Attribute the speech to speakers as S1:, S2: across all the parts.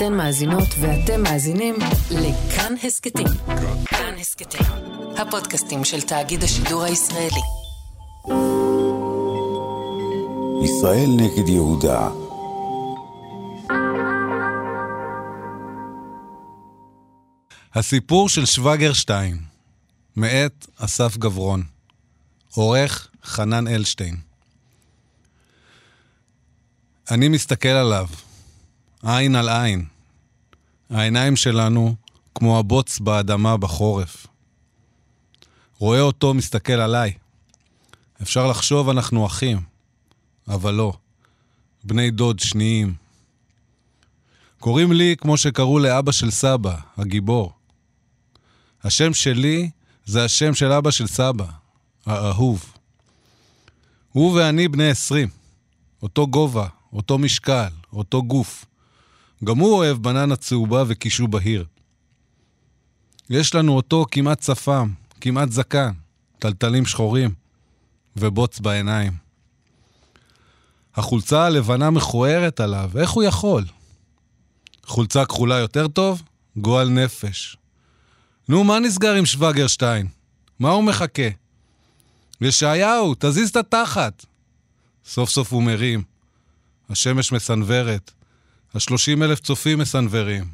S1: אתן מאזינות ואתם מאזינים לכאן הסכתים. כאן הסכתים, הפודקאסטים של תאגיד השידור הישראלי.
S2: ישראל נגד יהודה
S3: הסיפור של שווגרשטיין, מאת אסף גברון, עורך חנן אלשטיין. אני מסתכל עליו, עין על עין. העיניים שלנו כמו הבוץ באדמה בחורף. רואה אותו מסתכל עליי. אפשר לחשוב אנחנו אחים, אבל לא. בני דוד שניים. קוראים לי כמו שקראו לאבא של סבא, הגיבור. השם שלי זה השם של אבא של סבא, האהוב. הוא ואני בני עשרים. אותו גובה, אותו משקל, אותו גוף. גם הוא אוהב בננה צהובה וקישו בהיר. יש לנו אותו כמעט שפם, כמעט זקן, טלטלים שחורים ובוץ בעיניים. החולצה הלבנה מכוערת עליו, איך הוא יכול? חולצה כחולה יותר טוב? גועל נפש. נו, מה נסגר עם שווגרשטיין? מה הוא מחכה? ישעיהו, תזיז את התחת. סוף סוף הוא מרים. השמש מסנוורת. השלושים אלף צופים מסנוורים.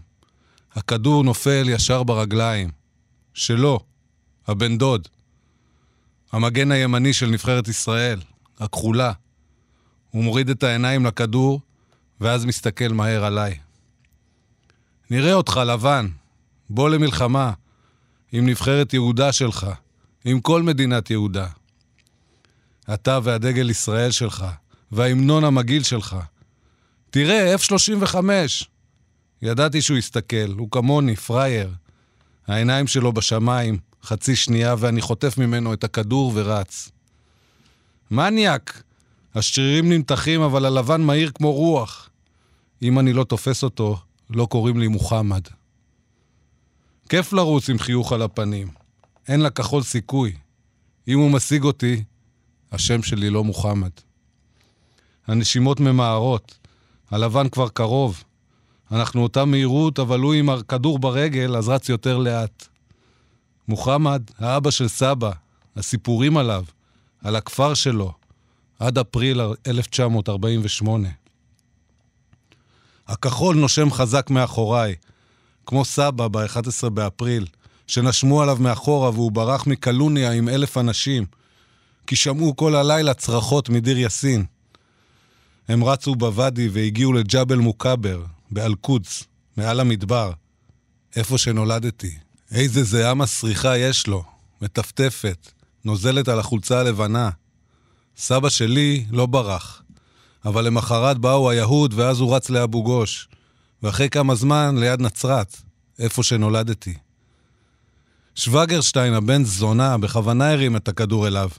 S3: הכדור נופל ישר ברגליים. שלו, הבן דוד. המגן הימני של נבחרת ישראל, הכחולה. הוא מוריד את העיניים לכדור, ואז מסתכל מהר עליי. נראה אותך לבן, בוא למלחמה, עם נבחרת יהודה שלך, עם כל מדינת יהודה. אתה והדגל ישראל שלך, וההמנון המגעיל שלך. תראה, F-35. ידעתי שהוא יסתכל, הוא כמוני, פראייר. העיניים שלו בשמיים, חצי שנייה, ואני חוטף ממנו את הכדור ורץ. מניאק! השרירים נמתחים, אבל הלבן מהיר כמו רוח. אם אני לא תופס אותו, לא קוראים לי מוחמד. כיף לרוץ עם חיוך על הפנים. אין לכחול סיכוי. אם הוא משיג אותי, השם שלי לא מוחמד. הנשימות ממהרות. הלבן כבר קרוב. אנחנו אותה מהירות, אבל הוא עם הכדור ברגל, אז רץ יותר לאט. מוחמד, האבא של סבא, הסיפורים עליו, על הכפר שלו, עד אפריל 1948. הכחול נושם חזק מאחוריי, כמו סבא ב-11 באפריל, שנשמו עליו מאחורה והוא ברח מקלוניה עם אלף אנשים, כי שמעו כל הלילה צרחות מדיר יאסין. הם רצו בוואדי והגיעו לג'בל מוכבר, באל-קודס, מעל המדבר, איפה שנולדתי. איזה זיעה מסריחה יש לו, מטפטפת, נוזלת על החולצה הלבנה. סבא שלי לא ברח, אבל למחרת באו היהוד ואז הוא רץ לאבו גוש, ואחרי כמה זמן ליד נצרת, איפה שנולדתי. שווגרשטיין, הבן זונה, בכוונה הרים את הכדור אליו,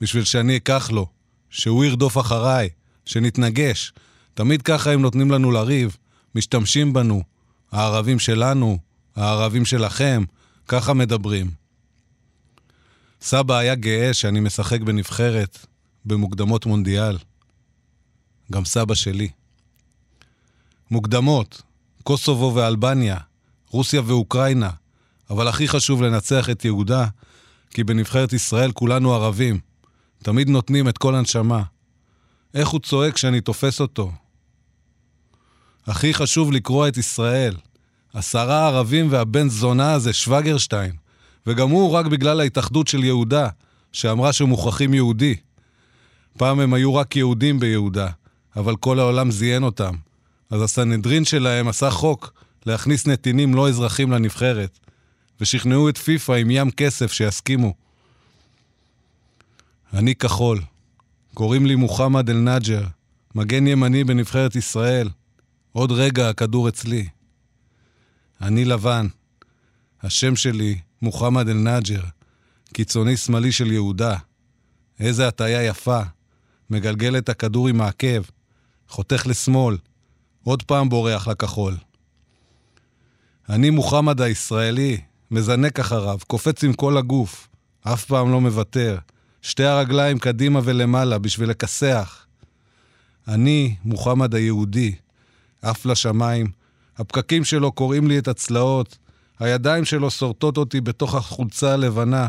S3: בשביל שאני אקח לו, שהוא ירדוף אחריי, שנתנגש. תמיד ככה הם נותנים לנו לריב, משתמשים בנו. הערבים שלנו, הערבים שלכם, ככה מדברים. סבא היה גאה שאני משחק בנבחרת, במוקדמות מונדיאל. גם סבא שלי. מוקדמות, קוסובו ואלבניה, רוסיה ואוקראינה, אבל הכי חשוב לנצח את יהודה, כי בנבחרת ישראל כולנו ערבים. תמיד נותנים את כל הנשמה. איך הוא צועק כשאני תופס אותו. הכי חשוב לקרוע את ישראל. עשרה ערבים והבן זונה הזה, שווגרשטיין. וגם הוא רק בגלל ההתאחדות של יהודה, שאמרה שמוכרחים יהודי. פעם הם היו רק יהודים ביהודה, אבל כל העולם זיין אותם. אז הסנהדרין שלהם עשה חוק להכניס נתינים לא אזרחים לנבחרת, ושכנעו את פיפ"א עם ים כסף שיסכימו. אני כחול. קוראים לי מוחמד אל-נג'ר, מגן ימני בנבחרת ישראל. עוד רגע הכדור אצלי. אני לבן. השם שלי מוחמד אל-נג'ר, קיצוני שמאלי של יהודה. איזה הטיה יפה. מגלגל את הכדור עם העקב, חותך לשמאל, עוד פעם בורח לכחול. אני מוחמד הישראלי, מזנק אחריו, קופץ עם כל הגוף, אף פעם לא מוותר. שתי הרגליים קדימה ולמעלה בשביל לכסח. אני מוחמד היהודי, עף לשמיים, הפקקים שלו קורעים לי את הצלעות, הידיים שלו שורטות אותי בתוך החולצה הלבנה.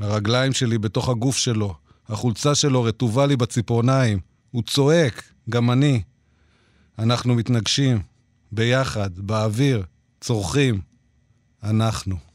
S3: הרגליים שלי בתוך הגוף שלו, החולצה שלו רטובה לי בציפורניים. הוא צועק, גם אני. אנחנו מתנגשים, ביחד, באוויר, צורכים. אנחנו.